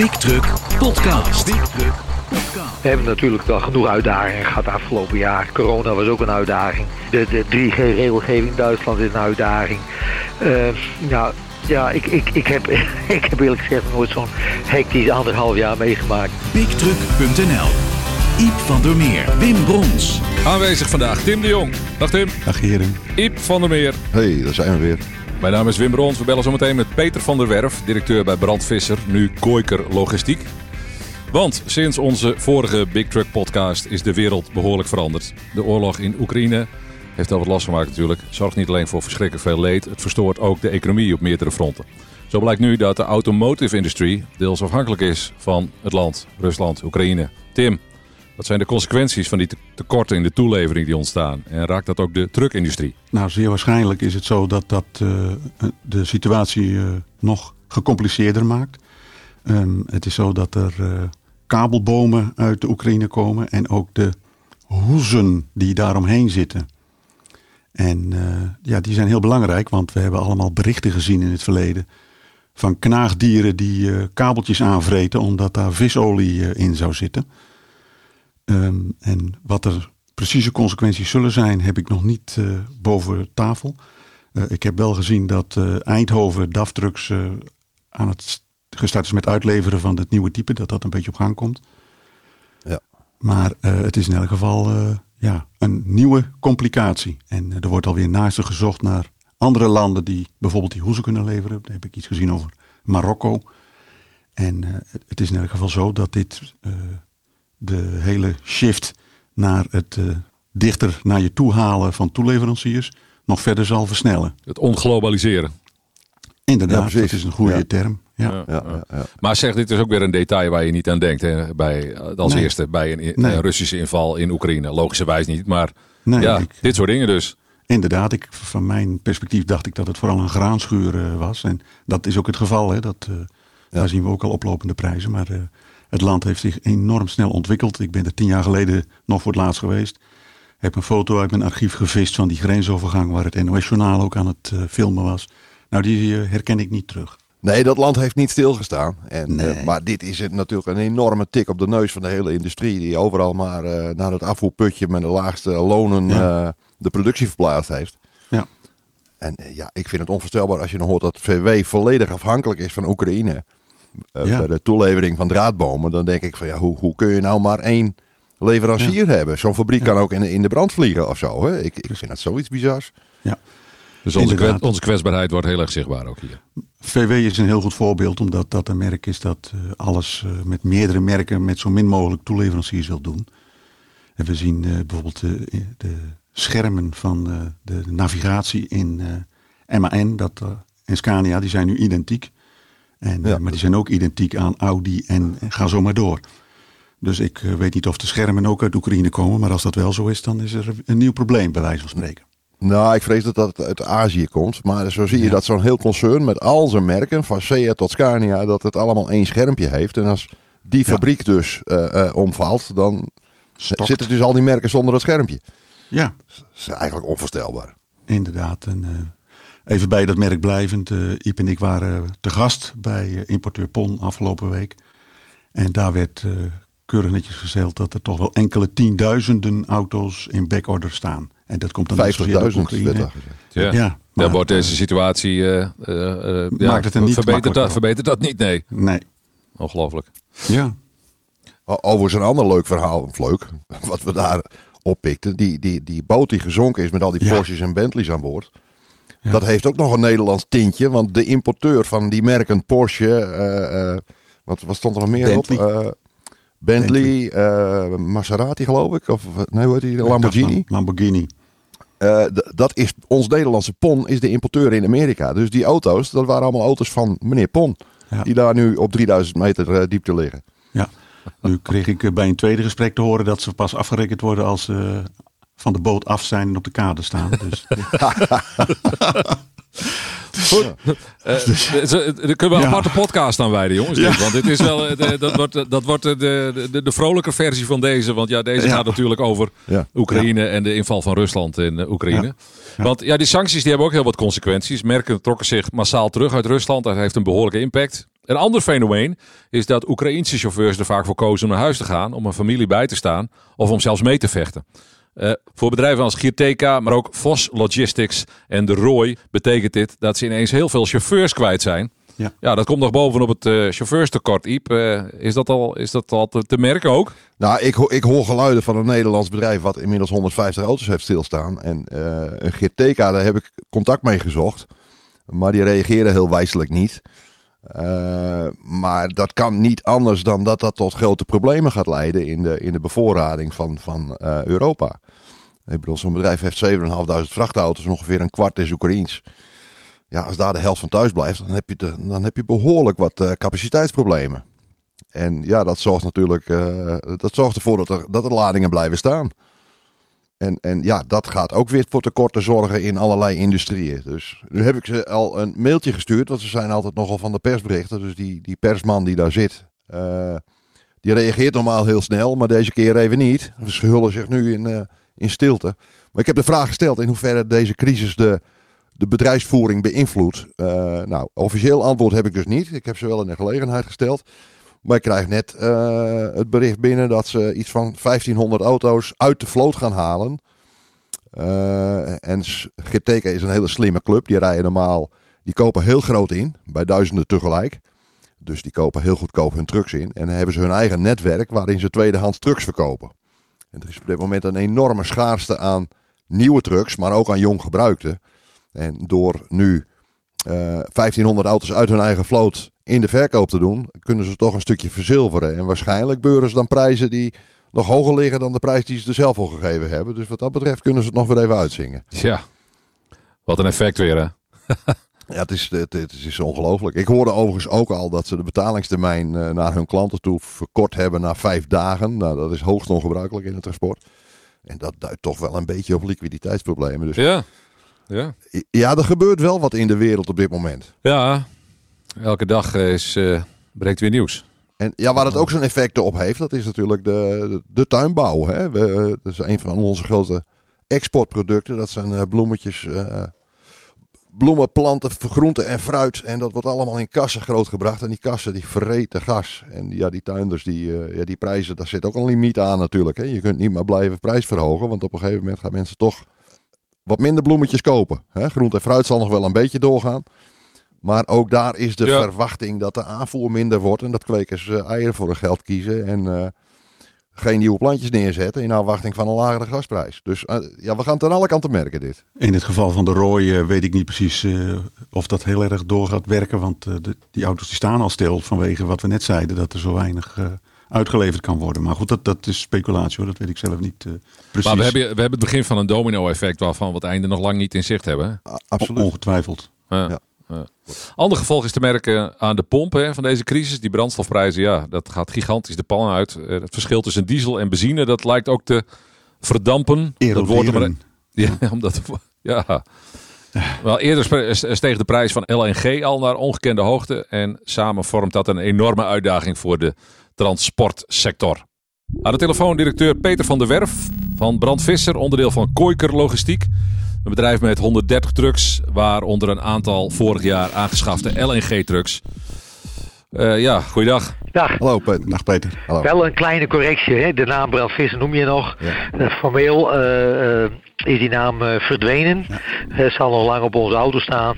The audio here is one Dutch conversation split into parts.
Big Truck Podcast. Big Truck Podcast. We hebben natuurlijk wel genoeg uitdagingen gehad afgelopen jaar. Corona was ook een uitdaging. De, de 3G-regelgeving in Duitsland is een uitdaging. Uh, ja, ja, ik, ik, ik, heb, ik heb eerlijk gezegd nooit zo'n hectisch anderhalf jaar meegemaakt. BigTruck.nl Iep van der Meer, Wim Brons. Aanwezig vandaag Tim de Jong. Dag Tim. Dag heren. Iep van der Meer. Hey, daar zijn we weer. Mijn naam is Wim Brons. We bellen zometeen met Peter van der Werf, directeur bij Brandvisser, nu Koiker Logistiek. Want sinds onze vorige Big Truck podcast is de wereld behoorlijk veranderd. De oorlog in Oekraïne heeft al wat last gemaakt natuurlijk. Zorgt niet alleen voor verschrikkelijk veel leed, het verstoort ook de economie op meerdere fronten. Zo blijkt nu dat de automotive industrie deels afhankelijk is van het land, Rusland, Oekraïne. Tim, wat zijn de consequenties van die tekorten in de toelevering die ontstaan? En raakt dat ook de truckindustrie? Nou, zeer waarschijnlijk is het zo dat dat uh, de situatie uh, nog gecompliceerder maakt. Um, het is zo dat er uh, kabelbomen uit de Oekraïne komen en ook de hoezen die daaromheen zitten. En ja, die zijn heel belangrijk, want we hebben allemaal berichten gezien in het verleden van knaagdieren die kabeltjes aanvreten omdat daar visolie in zou zitten. Um, en wat er precieze consequenties zullen zijn, heb ik nog niet uh, boven tafel. Uh, ik heb wel gezien dat uh, Eindhoven DAF Trucks aan het gestart is met uitleveren van het nieuwe type, dat dat een beetje op gang komt. Ja. Maar het is in elk geval ja, een nieuwe complicatie. En er wordt alweer naast gezocht naar andere landen die bijvoorbeeld die hoezen kunnen leveren. Daar heb ik iets gezien over Marokko. En het is in elk geval zo dat dit de hele shift naar het uh, dichter naar je toe halen van toeleveranciers nog verder zal versnellen. Het onglobaliseren. Inderdaad, ja, dat is een goede ja. term. Ja. Ja, maar zeg, dit is ook weer een detail waar je niet aan denkt. Hè? Bij, als Nee. eerste bij een, Nee. een Russische inval in Oekraïne. Logischerwijs niet, maar Nee, ja, ik- dit soort dingen dus. Inderdaad, ik, van mijn perspectief dacht ik dat het vooral een graanschuur eh, was. En dat is ook het geval. Hè. Dat, eh, Daar zien we ook al oplopende prijzen. Maar eh, het land heeft zich enorm snel ontwikkeld. Ik ben er tien jaar geleden nog voor het laatst geweest. Heb een foto uit mijn archief gevist van die grensovergang... waar het NOS-journaal ook aan het eh, filmen was. Nou, die eh, herken ik niet terug. Nee, dat land heeft niet stilgestaan. En, Nee. eh, maar dit is het natuurlijk een enorme tik op de neus van de hele industrie. Die overal maar naar het afvoerputje met de laagste lonen Ja. de productie verplaatst heeft. Ja. En ja, ik vind het onvoorstelbaar als je dan hoort dat VW volledig afhankelijk is van Oekraïne. Eh, Ja. Bij de toelevering van draadbomen. Dan denk ik van ja, hoe, hoe kun je nou maar één leverancier hebben? Zo'n fabriek kan ook in, de- in de brand vliegen of zo. Hè? Ik, ik vind dat zoiets bizars. Ja. Dus onze, onze kwetsbaarheid wordt heel erg zichtbaar ook hier. VW is een heel goed voorbeeld, omdat dat een merk is dat eh, alles eh, met meerdere merken met zo min mogelijk toeleveranciers wil doen. En we zien eh, bijvoorbeeld de, de schermen van de navigatie in MAN dat, en Scania, die zijn nu identiek. En, eh, Ja. maar die zijn ook identiek aan Audi en, en ga zo maar door. Dus ik eh, weet niet of de schermen ook uit Oekraïne komen, maar als dat wel zo is, dan is er een nieuw probleem, bij wijze van spreken. Nou, ik vrees dat dat uit Azië komt. Maar zo zie je Ja. dat zo'n heel concern met al zijn merken, van Seat tot Scania, dat het allemaal één schermpje heeft. En als die Ja. fabriek dus eh, eh, omvalt, dan Stokt. zitten dus al die merken zonder dat schermpje. Ja, Dat is eigenlijk onvoorstelbaar. Inderdaad. En, eh, even bij dat merk blijvend. eh Iep en ik waren te gast bij eh, importeur Pon afgelopen week. En daar werd eh, keurig netjes gezegd dat er toch wel enkele tienduizenden auto's in backorder staan. En dat komt dan net zozeer door 50.000 werd Oekraïne. daar gezegd. Ja. Ja, Dan maar, wordt deze situatie. eh, eh, eh, ja, Maakt het er niet verbetert, dat, verbetert dat niet? Nee. Nee. Ongelooflijk. Ja. Overigens een ander leuk verhaal, of leuk, wat we daar oppikten. Die, die, die boot die gezonken is met al die Ja. Porsches en Bentleys aan boord. Ja. Dat heeft ook nog een Nederlands tintje. Want de importeur van die merken Porsche, eh, eh, wat, wat stond er nog meer Bentley. op? Bentley, eh, Maserati geloof ik. Of nee, hoe heet die? Lamborghini. Lamborghini. Dat is, ons Nederlandse Pon is de importeur in Amerika. Dus die auto's, dat waren allemaal auto's van meneer Pon. Ja. Die daar nu op 3000 meter diepte liggen. Ja. Nu kreeg ik bij een tweede gesprek te horen dat ze pas afgerekend worden als van de boot af zijn en op de kade staan. Dus, Goed. Eh, ze- Er kunnen we een Ja. aparte podcast aan wijden, jongens. Want dit is wel, de- dat wordt, dat wordt de, de, de, vrolijke versie van deze. Want ja, deze Ja. gaat natuurlijk over Ja. Oekraïne en de inval van Rusland in Oekraïne. Ja. Ja. Want ja, die sancties die hebben ook heel wat consequenties. Merken trokken zich massaal terug uit Rusland. Dat heeft een behoorlijke impact. Een ander fenomeen is dat Oekraïense chauffeurs er vaak voor kozen om naar huis te gaan, om een familie bij te staan of om zelfs mee te vechten. Uh, voor bedrijven als Gierteka, maar ook Vos Logistics en de Roy betekent dit dat ze ineens heel veel chauffeurs kwijt zijn. Ja. ja, dat komt nog bovenop het uh, chauffeurstekort. Iep, uh, is, dat al, is dat al te, te, merken ook? Nou, ik, ik hoor geluiden van een Nederlands bedrijf wat inmiddels 150 auto's heeft stilstaan. En uh, een Geerteka, daar heb ik contact mee gezocht. Maar die reageren heel wijselijk niet. maar dat kan niet anders dan dat dat tot grote problemen gaat leiden in de, in de bevoorrading van, van Europa. Ik zo'n bedrijf heeft 7.500 vrachtauto's, ongeveer een kwart is Oekraïens ja, als daar de helft van thuis blijft, dan heb je, dan heb je behoorlijk wat uh, capaciteitsproblemen. En ja, dat zorgt natuurlijk uh, dat zorgt ervoor dat er, dat er ladingen blijven staan. En, en ja, dat gaat ook weer voor tekorten zorgen in allerlei industrieën. Dus nu heb ik ze al een mailtje gestuurd, want ze zijn altijd nogal van de persberichten. Dus die, die persman die daar zit, uh, die reageert normaal heel snel, maar deze keer even niet. Ze hullen zich nu in, in stilte. Maar ik heb de vraag gesteld in hoeverre deze crisis de de bedrijfsvoering beïnvloedt? Uh, nou, officieel antwoord heb ik dus niet. Ik heb ze wel in de gelegenheid gesteld. Maar ik krijg net uh, het bericht binnen dat ze iets van 1500 auto's uit de vloot gaan halen. Uh, en GTK is een hele slimme club. Die rijden normaal, die kopen heel groot in, bij duizenden tegelijk. Dus die kopen heel goedkoop hun trucks in. En dan hebben ze hun eigen netwerk waarin ze tweedehands trucks verkopen. En er is op dit moment een enorme schaarste aan nieuwe trucks, maar ook aan jong gebruikte. En door nu uh, eh, 1500 auto's uit hun eigen vloot in de verkoop te doen, kunnen ze toch een stukje verzilveren. En waarschijnlijk beuren ze dan prijzen die nog hoger liggen dan de prijs die ze er zelf al gegeven hebben. Dus wat dat betreft kunnen ze het nog weer even uitzingen. Ja, wat een effect weer hè. Ja, het is, het, het is ongelooflijk. Ik hoorde overigens ook al dat ze de betalingstermijn uh, naar hun klanten toe verkort hebben naar vijf dagen. Nou, dat is hoogst ongebruikelijk in het transport. En dat duidt toch wel een beetje op liquiditeitsproblemen. Dus ja. Ja. ja, er gebeurt wel wat in de wereld op dit moment. Ja, elke dag is, uh, breekt weer nieuws. En ja, waar het ook zijn effecten op heeft, dat is natuurlijk de, de, tuinbouw. Hè? We, dat is een van onze grote exportproducten. Dat zijn bloemetjes, uh, bloemen, planten, groenten en fruit. En dat wordt allemaal in kassen grootgebracht. En die kassen die vreten gas. En ja, die tuinders, die, ja, die prijzen, daar zit ook een limiet aan natuurlijk. Hè? Je kunt niet maar blijven prijs verhogen. Want op een gegeven moment gaan mensen toch wat minder bloemetjes kopen. Hè? Groente en fruit zal nog wel een beetje doorgaan. Maar ook daar is de verwachting dat de aanvoer minder wordt. En dat kwekers uh, eieren voor hun geld kiezen. En uh, geen nieuwe plantjes neerzetten in afwachting van een lagere gasprijs. Dus uh, ja, we gaan het aan alle kanten merken dit. In het geval van de Roy weet ik niet precies of dat heel erg door gaat werken. Want de, die auto's die staan al stil vanwege wat we net zeiden. Dat er zo weinig uitgeleverd kan worden. Maar goed, dat, dat is speculatie hoor, dat weet ik zelf niet uh, precies. Maar we hebben, we hebben het begin van een domino-effect waarvan we het einde nog lang niet in zicht hebben. absoluut. Ongetwijfeld. Ja. ja. Ander gevolg is te merken aan de pompen van deze crisis. Die brandstofprijzen, ja, dat gaat gigantisch de pan uit. Eh, het verschil tussen diesel en benzine, dat lijkt ook te verdampen. Dat wordt maar, ja, omdat, ja. Wel eerder steeg de prijs van LNG al naar ongekende hoogte. En samen vormt dat een enorme uitdaging voor de transportsector. Aan de telefoon directeur Peter van der Werf van Brandvisser, onderdeel van Koiker Logistiek. Een bedrijf met 130 trucks, waaronder een aantal vorig jaar aangeschafte LNG-trucks. Uh, ja, goeiedag. Dag. Hallo Peter. Dag Peter. Hallo. Wel een kleine correctie, hè? de naam Brandvisser noem je nog. Ja. Uh, formeel uh, is die naam uh, verdwenen. Ja. Het zal nog lang op onze auto staan.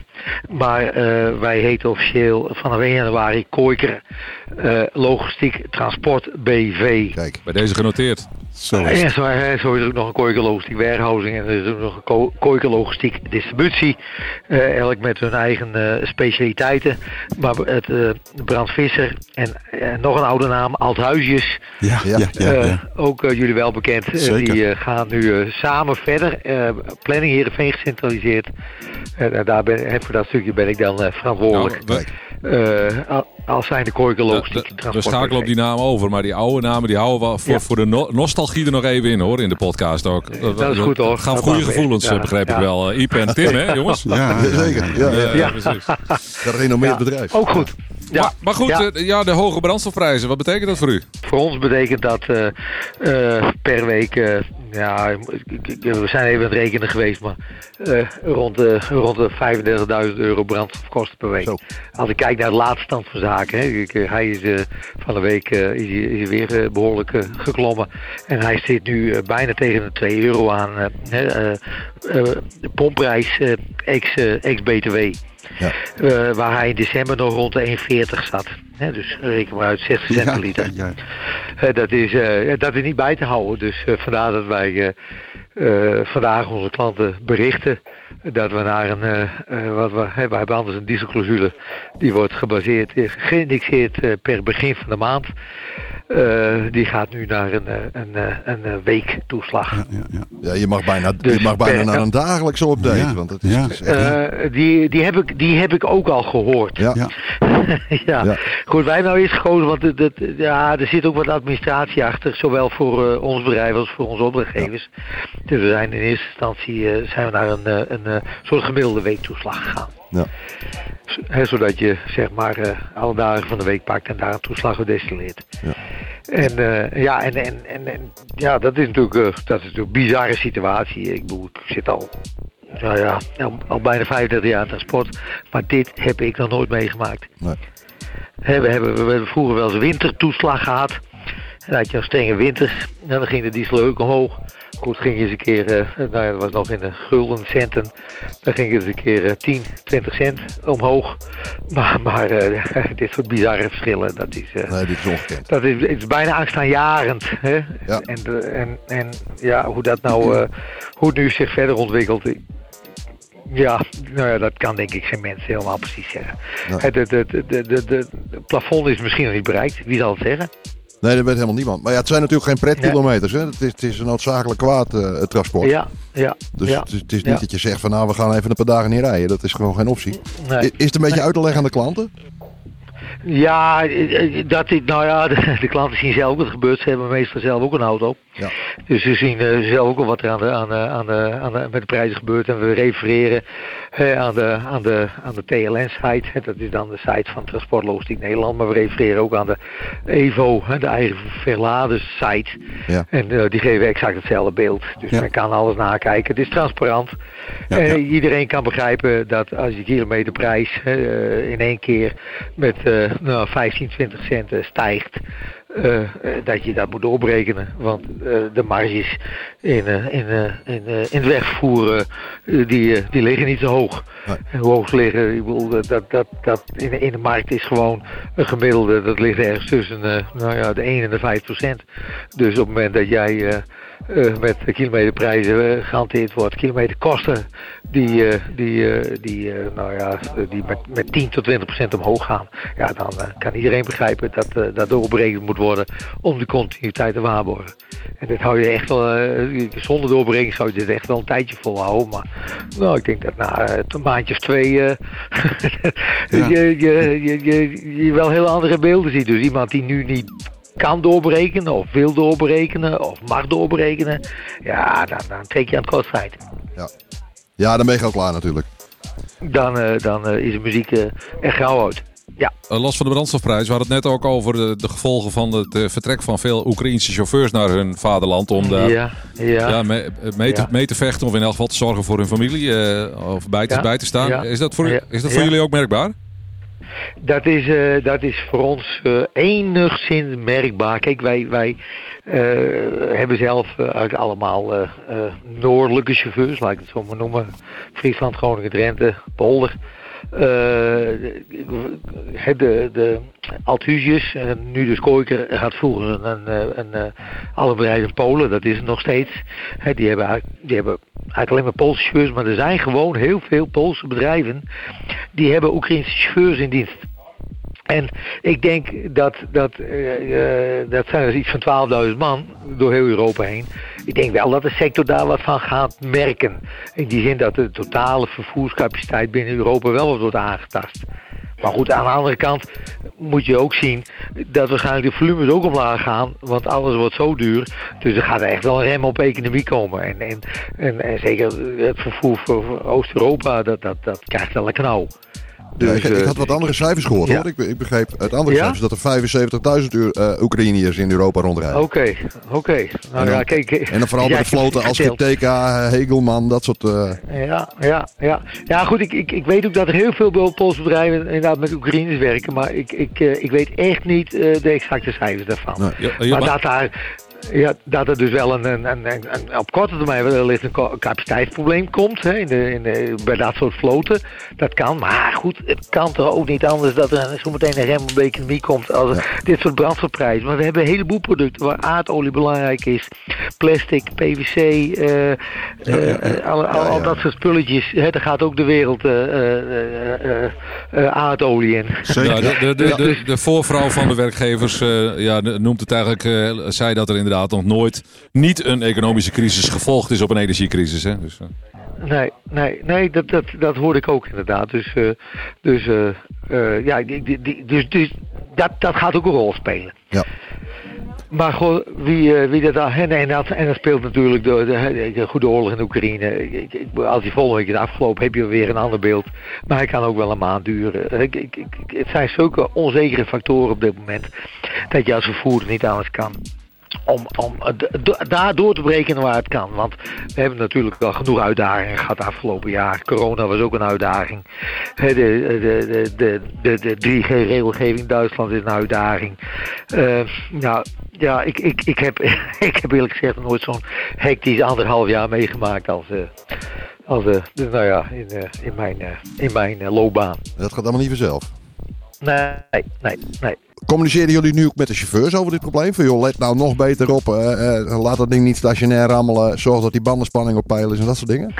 Maar uh, wij heten officieel vanaf 1 januari Koiker uh, Logistiek Transport BV. Kijk, bij deze genoteerd. Zo is, het. Ja, zo, is er ook nog een Koiker Logistiek Warehousing en er is ook nog een ko Logistiek Distributie. elk met hun eigen specialiteiten. Maar het Brandvisser en nog een oude naam, Althuisjes. Ja, ja, ja, ja. Ook jullie wel bekend. die gaan nu samen verder uh, planning Heerenveen gecentraliseerd. En, en daar ben, voor dat stukje ben ik dan uh, verantwoordelijk. Nou, uh, als zijn de Koiker logistiek We schakelen op die naam over, maar die oude namen die houden we voor, ja. voor de no nostalgie er nog even in hoor, in de podcast ook. Dat is goed hoor. Gaan goede gevoelens, ja. begrijp ik wel. Uh, Iep en Tim hè jongens? Ja, zeker. Ja, ja, ja. precies. Gerenommeerd bedrijf. Ook goed. Maar, Ja. maar goed, Ja. eh, ja, de hoge brandstofprijzen, wat betekent dat voor u? Voor ons betekent dat eh, eh, per week, eh, ja, we zijn even aan het rekenen geweest, maar eh, rond, de, rond de 35.000 euro brandstofkosten per week. Zo. Als ik kijk naar de laatste stand van zaken, hè, ik, hij is van de week is, weer eh, behoorlijk eh, geklommen. En hij zit nu bijna tegen de 2 euro aan. eh, hè, eh, eh, de pompprijs eh, ex, eh, ex-BTW. Ja. Eh, waar hij in december nog rond de 1,40 zat. Hè, dus reken maar uit 60 cent per liter. ja, ja. Eh, dat, is, eh, dat is niet bij te houden. Dus vandaar dat wij vandaag onze klanten berichten dat we naar een, wat we, hè, we hebben anders een dieselclausule, die wordt gebaseerd, geïndexeerd per begin van de maand. Eh, die gaat nu naar een, eh, een, eh, een, eh, weektoeslag. Ja, ja, ja. Ja, je mag bijna, Dus je mag bijna naar een dagelijkse update. Ja, Want het is, ja. het is echt- Eh, die, die, heb ik, die heb ik ook al gehoord. ja. Ja. ja. Ja. goed, wij hebben nou eerst gekozen, want het, het- ja, er zit ook wat administratie achter, zowel voor eh, ons bedrijf als voor onze opdrachtgevers. Dus we zijn in eerste instantie eh, zijn we naar een, eh, een soort gemiddelde weektoeslag gegaan. Ja. Zodat je zeg maar eh, alle dagen van de week pakt en daar een toeslag op destilleert. Ja. En eh, ja, en, en, en, en ja, dat is natuurlijk, eh, dat is natuurlijk een bizarre situatie. Ik bedoel, ik zit al nou ja, al, al bijna 35 jaar in transport. Maar dit heb ik nog nooit meegemaakt. Nee. We, hebben, we hebben vroeger wel eens wintertoeslag gehad. Had je een strenge winter. En dan ging de diesel ook omhoog. Goed, ging je eens een keer, eh, nou ja, dat was nog in de gulden centen. Dan ging het eens een keer eh, 10, 20 cent omhoog. Maar, maar eh, dit soort bizarre verschillen, dat is... eh, Nee, dit is ongekend. dat is, het is bijna angstaanjarend. Hè? Ja. En, en, en ja, hoe dat nou, eh, hoe het nu zich verder ontwikkelt. ik- Ja, nou ja, dat kan denk ik geen mensen helemaal precies zeggen. Het- het plafond is misschien nog niet bereikt. Wie zal het zeggen? Nee, dat weet helemaal niemand. Maar ja, het zijn natuurlijk geen pretkilometers. Hè? Het, is, het is een noodzakelijk kwaad, eh, het transport. Ja, ja. Dus ja. het, is, het is niet Ja. dat je zegt van nou, we gaan even een paar dagen niet rijden. Dat is gewoon geen optie. Nee. Is het een beetje uit te leggen aan de klanten? Ja, dat, nou ja, de, de klanten zien zelf ook wat er gebeurt. Ze hebben meestal zelf ook een auto. Ja. Dus ze zien eh, zelf ook al wat er aan de, aan de, aan de, aan de, met de prijzen gebeurt. En we refereren eh, aan de, aan de, aan de TLN-site. Dat is dan de site van Transportlogistiek Nederland. Maar we refereren ook aan de EVO, de eigen verladen-site. Ja. En eh, die geven exact hetzelfde beeld. Dus Ja. men kan alles nakijken. Het is transparant. Ja, iedereen kan begrijpen dat als je kilometerprijs in één keer met eh, nou, 15, 20 cent eh, stijgt. Eh, eh, dat je dat moet doorberekenen. Want eh, de marges in, eh, in, in, in het wegvervoer eh, die, die liggen niet zo hoog. Nee. En hoe hoog ze liggen, ik bedoel, dat, dat, dat, in, de- in de markt is gewoon een gemiddelde. Dat ligt ergens tussen nou ja, de 1 en de 5 procent. Dus op het moment dat jij eh, met kilometerprijzen eh, gehanteerd wordt, kilometerkosten die, eh, die, die, nou ja, die met, met 10 tot 20 procent omhoog gaan, ja, dan kan iedereen begrijpen dat dat doorberekend moet worden om de continuïteit te waarborgen. En dit hou je echt wel, zonder doorberekening zou je dit echt wel een tijdje volhouden. Maar nou, ik denk dat na een maandje of twee je, je, je, je, je wel heel andere beelden ziet. Dus iemand die nu niet kan doorberekenen of wil doorberekenen of mag doorberekenen, ja, dan, dan trek je aan het kortste eind. Ja, dan ben je gauw klaar natuurlijk. Dan, eh, dan eh, is de muziek eh, er gauw uit. Ja, Eh, Last van de brandstofprijs. We hadden het net ook over de, de gevolgen van het eh, vertrek van veel Oekraïnse chauffeurs naar hun vaderland. Om daar ja, ja. ja, mee, mee, te, Ja. mee te vechten of in elk geval te zorgen voor hun familie. eh, of bij te, Ja. bij te staan. Ja. Is dat voor, Ja. is dat voor Ja. jullie ook merkbaar? Dat is, eh, dat is voor ons eh, enigszins merkbaar. Kijk, wij, wij eh, hebben zelf eigenlijk allemaal noordelijke chauffeurs, laat ik het zo maar noemen. Friesland, Groningen, Drenthe, Polder. Eh, de, de, de Althusius, en nu dus Kooiker, had vroeger een, een, eh, een, eh, alle Polen, dat is het nog steeds. Die, hebben, die hebben eigenlijk alleen maar Poolse chauffeurs, maar er zijn gewoon heel veel Poolse bedrijven die hebben Oekraïnse chauffeurs in dienst. En ik denk dat, dat, eh, eh, dat zijn er iets van 12.000 man door heel Europa heen. Ik denk wel dat de sector daar wat van gaat merken. In die zin dat de totale vervoerscapaciteit binnen Europa wel wat wordt aangetast. Maar goed, aan de andere kant moet je ook zien dat waarschijnlijk de volumes ook omlaag gaan. Want alles wordt zo duur. Dus er gaat echt wel een rem op economie komen. En, en, en, zeker het vervoer voor, voor Oost-Europa, dat, dat, dat krijgt wel een knauw. Ja, ik, ik eh, had wat andere cijfers gehoord ja. hoor. Ik, ik begreep uit andere Ja? cijfers dat er 75.000 uur, eh, Oekraïniërs in Europa rondrijden. Oké, oké. Nou En dan- ja, kijk. En dan vooral bij de floten als Geteka, Hegelman, dat soort... eh, Ja, ja, ja. Ja, goed, ik, ik, ik weet ook dat er heel veel Poolse bedrijven inderdaad met Oekraïners werken. Maar ik, ik, eh, ik weet echt niet eh, de exacte cijfers daarvan. Nee. Ja, ja, maar maar- dat daar... Ja, dat er dus wel een, een, een, een- een- op korte termijn wellicht een capaciteitsprobleem komt hè, in de, in de, bij dat soort floten. Dat kan, maar goed, het kan toch ook niet anders dat er zo meteen een rem op de economie komt als dit soort brandstofprijzen. Maar we hebben een heleboel producten waar aardolie belangrijk is, plastic, PVC, eh, eh, al, al, al dat soort spulletjes. Hè, daar gaat ook de wereld eh, eh, eh, eh, aardolie in. Zeker. Ja, de, de, de, de, de voorvrouw van de werkgevers eh, ja, noemt het eigenlijk, eh, zei dat er inderdaad nog nooit niet een economische crisis gevolgd is op een energiecrisis. Hè? Dus, eh, Nee, nee, nee, dat, dat, dat hoorde ik ook inderdaad. Dus, eh, dus, eh, eh, ja, die, die, die- dus, dus dat, dat gaat ook een rol spelen. Ja. Maar goh, wie, wie dat daar. En, en, dat, en dat speelt natuurlijk de, de, de goede oorlog in Oekraïne. Ik, ik, als die volgende week is afgelopen, heb je weer een ander beeld. Maar hij kan ook wel een maand duren. Ik, ik, ik, het zijn zulke onzekere factoren op dit moment. Dat je als vervoerder niet anders kan om, om daar door te breken waar het kan. Want we hebben natuurlijk wel genoeg uitdagingen gehad afgelopen jaar. Corona was ook een uitdaging. De, de, de, de, de, de 3G-regelgeving in Duitsland is een uitdaging. Eh, nou, ja, ik, ik, ik, heb, ik heb eerlijk gezegd nooit zo'n hectisch anderhalf jaar meegemaakt als... eh, als eh, dus nou ja, in, eh, in mijn, in mijn loopbaan. dat gaat allemaal niet vanzelf. Nee, nee, nee. Communiceren jullie nu ook met de chauffeurs over dit probleem? Van joh, let nou nog beter op. laat dat ding niet stationair rammelen. Zorg dat die bandenspanning op peil is en dat soort dingen.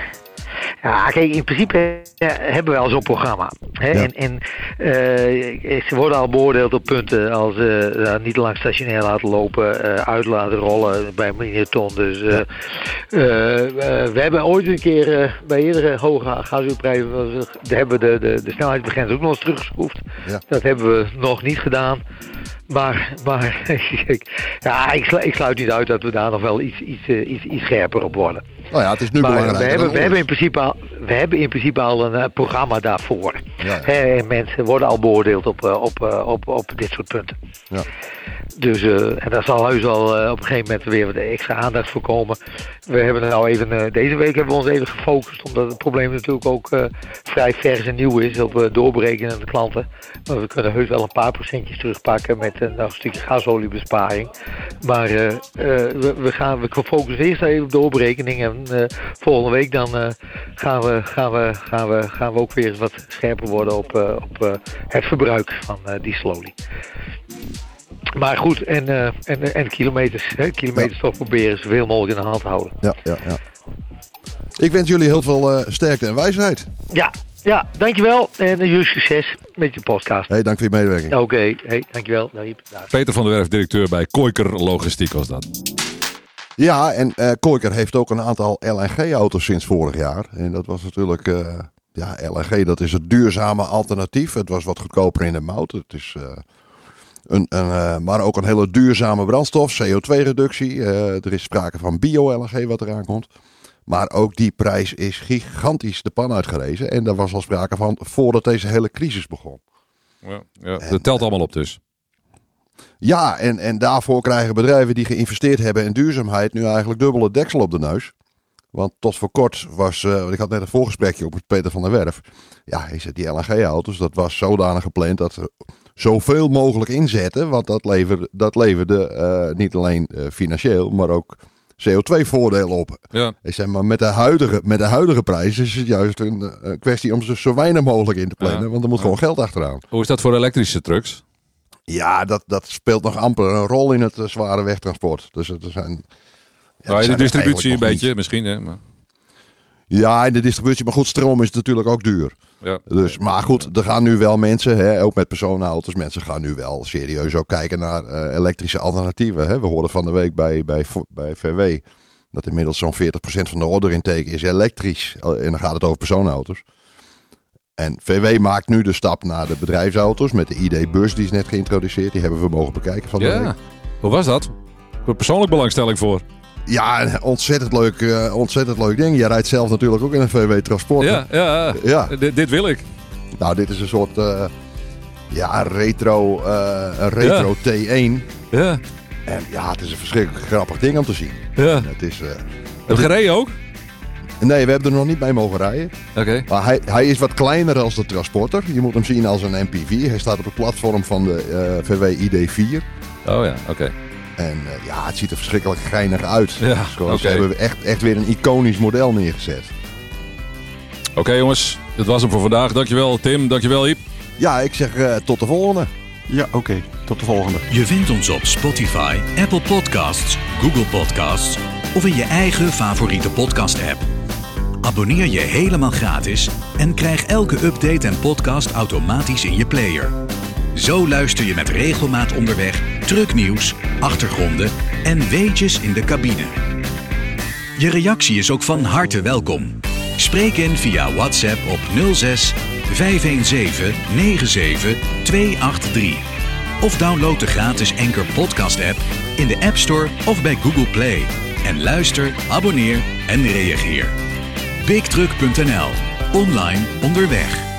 Ja, kijk, in principe eh, hebben we al zo'n programma. Hè? Ja. En, en eh, ze worden al beoordeeld op punten als ja, niet lang stationair laten lopen, eh, uit laten rollen bij miniton. Dus we hebben ooit een keer bij eerdere hoge gasuurprijzen, hebben we de, de, de snelheidsbegrenzing ook nog eens teruggeschroefd. Ja. Dat hebben we nog niet gedaan. Maar, maar ik- ja, ik, slu- ik sluit niet uit dat we daar nog wel iets, iets, eh, iets, iets scherper op worden. Nou ja, het is nu Maar belangrijk. we hebben, we, hebben in principe al, we hebben in principe al een eh, programma daarvoor. Ja. Hè, en mensen worden al beoordeeld op, eh, op, eh, op, op dit soort punten. Ja. Dus eh, en daar zal heus wel eh, op een gegeven moment weer wat extra aandacht voor komen. We hebben er nou even, eh, deze week hebben we ons even gefocust, omdat het probleem natuurlijk ook vrij vers en nieuw is op uh, doorbreken aan de klanten. Maar we kunnen heus wel een paar procentjes terugpakken met een stukje gasoliebesparing. Maar we, we, gaan, we focussen eerst even op doorberekening en volgende week dan gaan, we, gaan, we, gaan, we, gaan we ook weer wat scherper worden op, op het verbruik van eh, dieselolie. Maar goed, en, eh, en, en kilometers, hè, kilometers toch proberen zoveel mogelijk in de hand te houden. Ja, ja, ja. Ik wens jullie heel veel eh, sterkte en wijsheid. Ja, ja, dankjewel en jullie succes met je podcast. Hey, dank voor je medewerking. Oké, okay. hey, dankjewel. Dag. Peter van der Werf, directeur bij Koiker Logistiek was dat. Ja, en uh, Koiker heeft ook een aantal LNG-auto's sinds vorig jaar. En dat was natuurlijk, uh, ja, LNG dat is het duurzame alternatief. Het was wat goedkoper in de mout. Het is... Een, een, uh, maar ook een hele duurzame brandstof, CO2-reductie. Uh, er is sprake van bio-LNG wat eraan komt. Maar ook die prijs is gigantisch de pan uitgerezen. En daar was al sprake van voordat deze hele crisis begon. Ja, ja dat telt allemaal op dus. Ja, en, en daarvoor krijgen bedrijven die geïnvesteerd hebben in duurzaamheid nu eigenlijk dubbele deksel op de neus. Want tot voor kort was, uh, ik had net een voorgesprekje op met Peter van der Werf. Ja, hij zegt die LNG-auto's, dat was zodanig gepland dat zoveel mogelijk inzetten. Want dat leverde, dat leverde uh, niet alleen uh, financieel, maar ook CO2-voordelen op. Ja. Ik zeg maar, met de huidige, met de huidige prijs is het juist een, een kwestie om ze zo weinig mogelijk in te plannen. Ja. Want er moet ja. gewoon geld achteraan. Hoe is dat voor elektrische trucks? Ja, dat, dat speelt nog amper een rol in het uh, zware wegtransport. Dus het zijn. Ja, nou, de distributie een beetje, niet. misschien. Hè, maar... Ja, in de distributie. Maar goed, stroom is natuurlijk ook duur. Ja. Dus, maar goed, er gaan nu wel mensen, hè, ook met personenauto's, mensen gaan nu wel serieus ook kijken naar uh, elektrische alternatieven. Hè. We hoorden van de week bij, bij, bij VW dat inmiddels zo'n 40% van de order intake is elektrisch. En dan gaat het over personenauto's. En VW maakt nu de stap naar de bedrijfsauto's met de ID-bus, die is net geïntroduceerd. Die hebben we mogen bekijken van de ja. week. Hoe was dat? Voor persoonlijk belangstelling voor. Ja, ontzettend leuk, uh, ontzettend leuk ding. Jij rijdt zelf natuurlijk ook in een VW Transport. Ja, ja, ja. D dit wil ik. Nou, dit is een soort uh, ja, retro, uh, een retro T1. Ja. En ja, het is een verschrikkelijk grappig ding om te zien. Ja. Het is, uh, heb je gereden ook? Nee, we hebben er nog niet mee mogen rijden. Oké. Maar hij, hij is wat kleiner dan de Transporter. Je moet hem zien als een MPV. Hij staat op het platform van de VW ID4. Oh ja, oké. En uh, ja, het ziet er verschrikkelijk geinig uit. Ja. Ze hebben echt, echt weer een iconisch model neergezet. Oké jongens, dit was hem voor vandaag. Dankjewel Tim, dankjewel Iep. Ja, ik zeg uh, tot de volgende. Ja, oké. Tot de volgende. Je vindt ons op Spotify, Apple Podcasts, Google Podcasts of in je eigen favoriete podcast-app. Abonneer je helemaal gratis en krijg elke update en podcast automatisch in je player. Zo luister je met regelmaat onderweg trucknieuws, achtergronden en weetjes in de cabine. Je reactie is ook van harte welkom. Spreek in via WhatsApp op 06 517 97 283. Of download de gratis Anchor Podcast app in de App Store of bij Google Play. En luister, abonneer en reageer. BigTruck.nl. Online onderweg.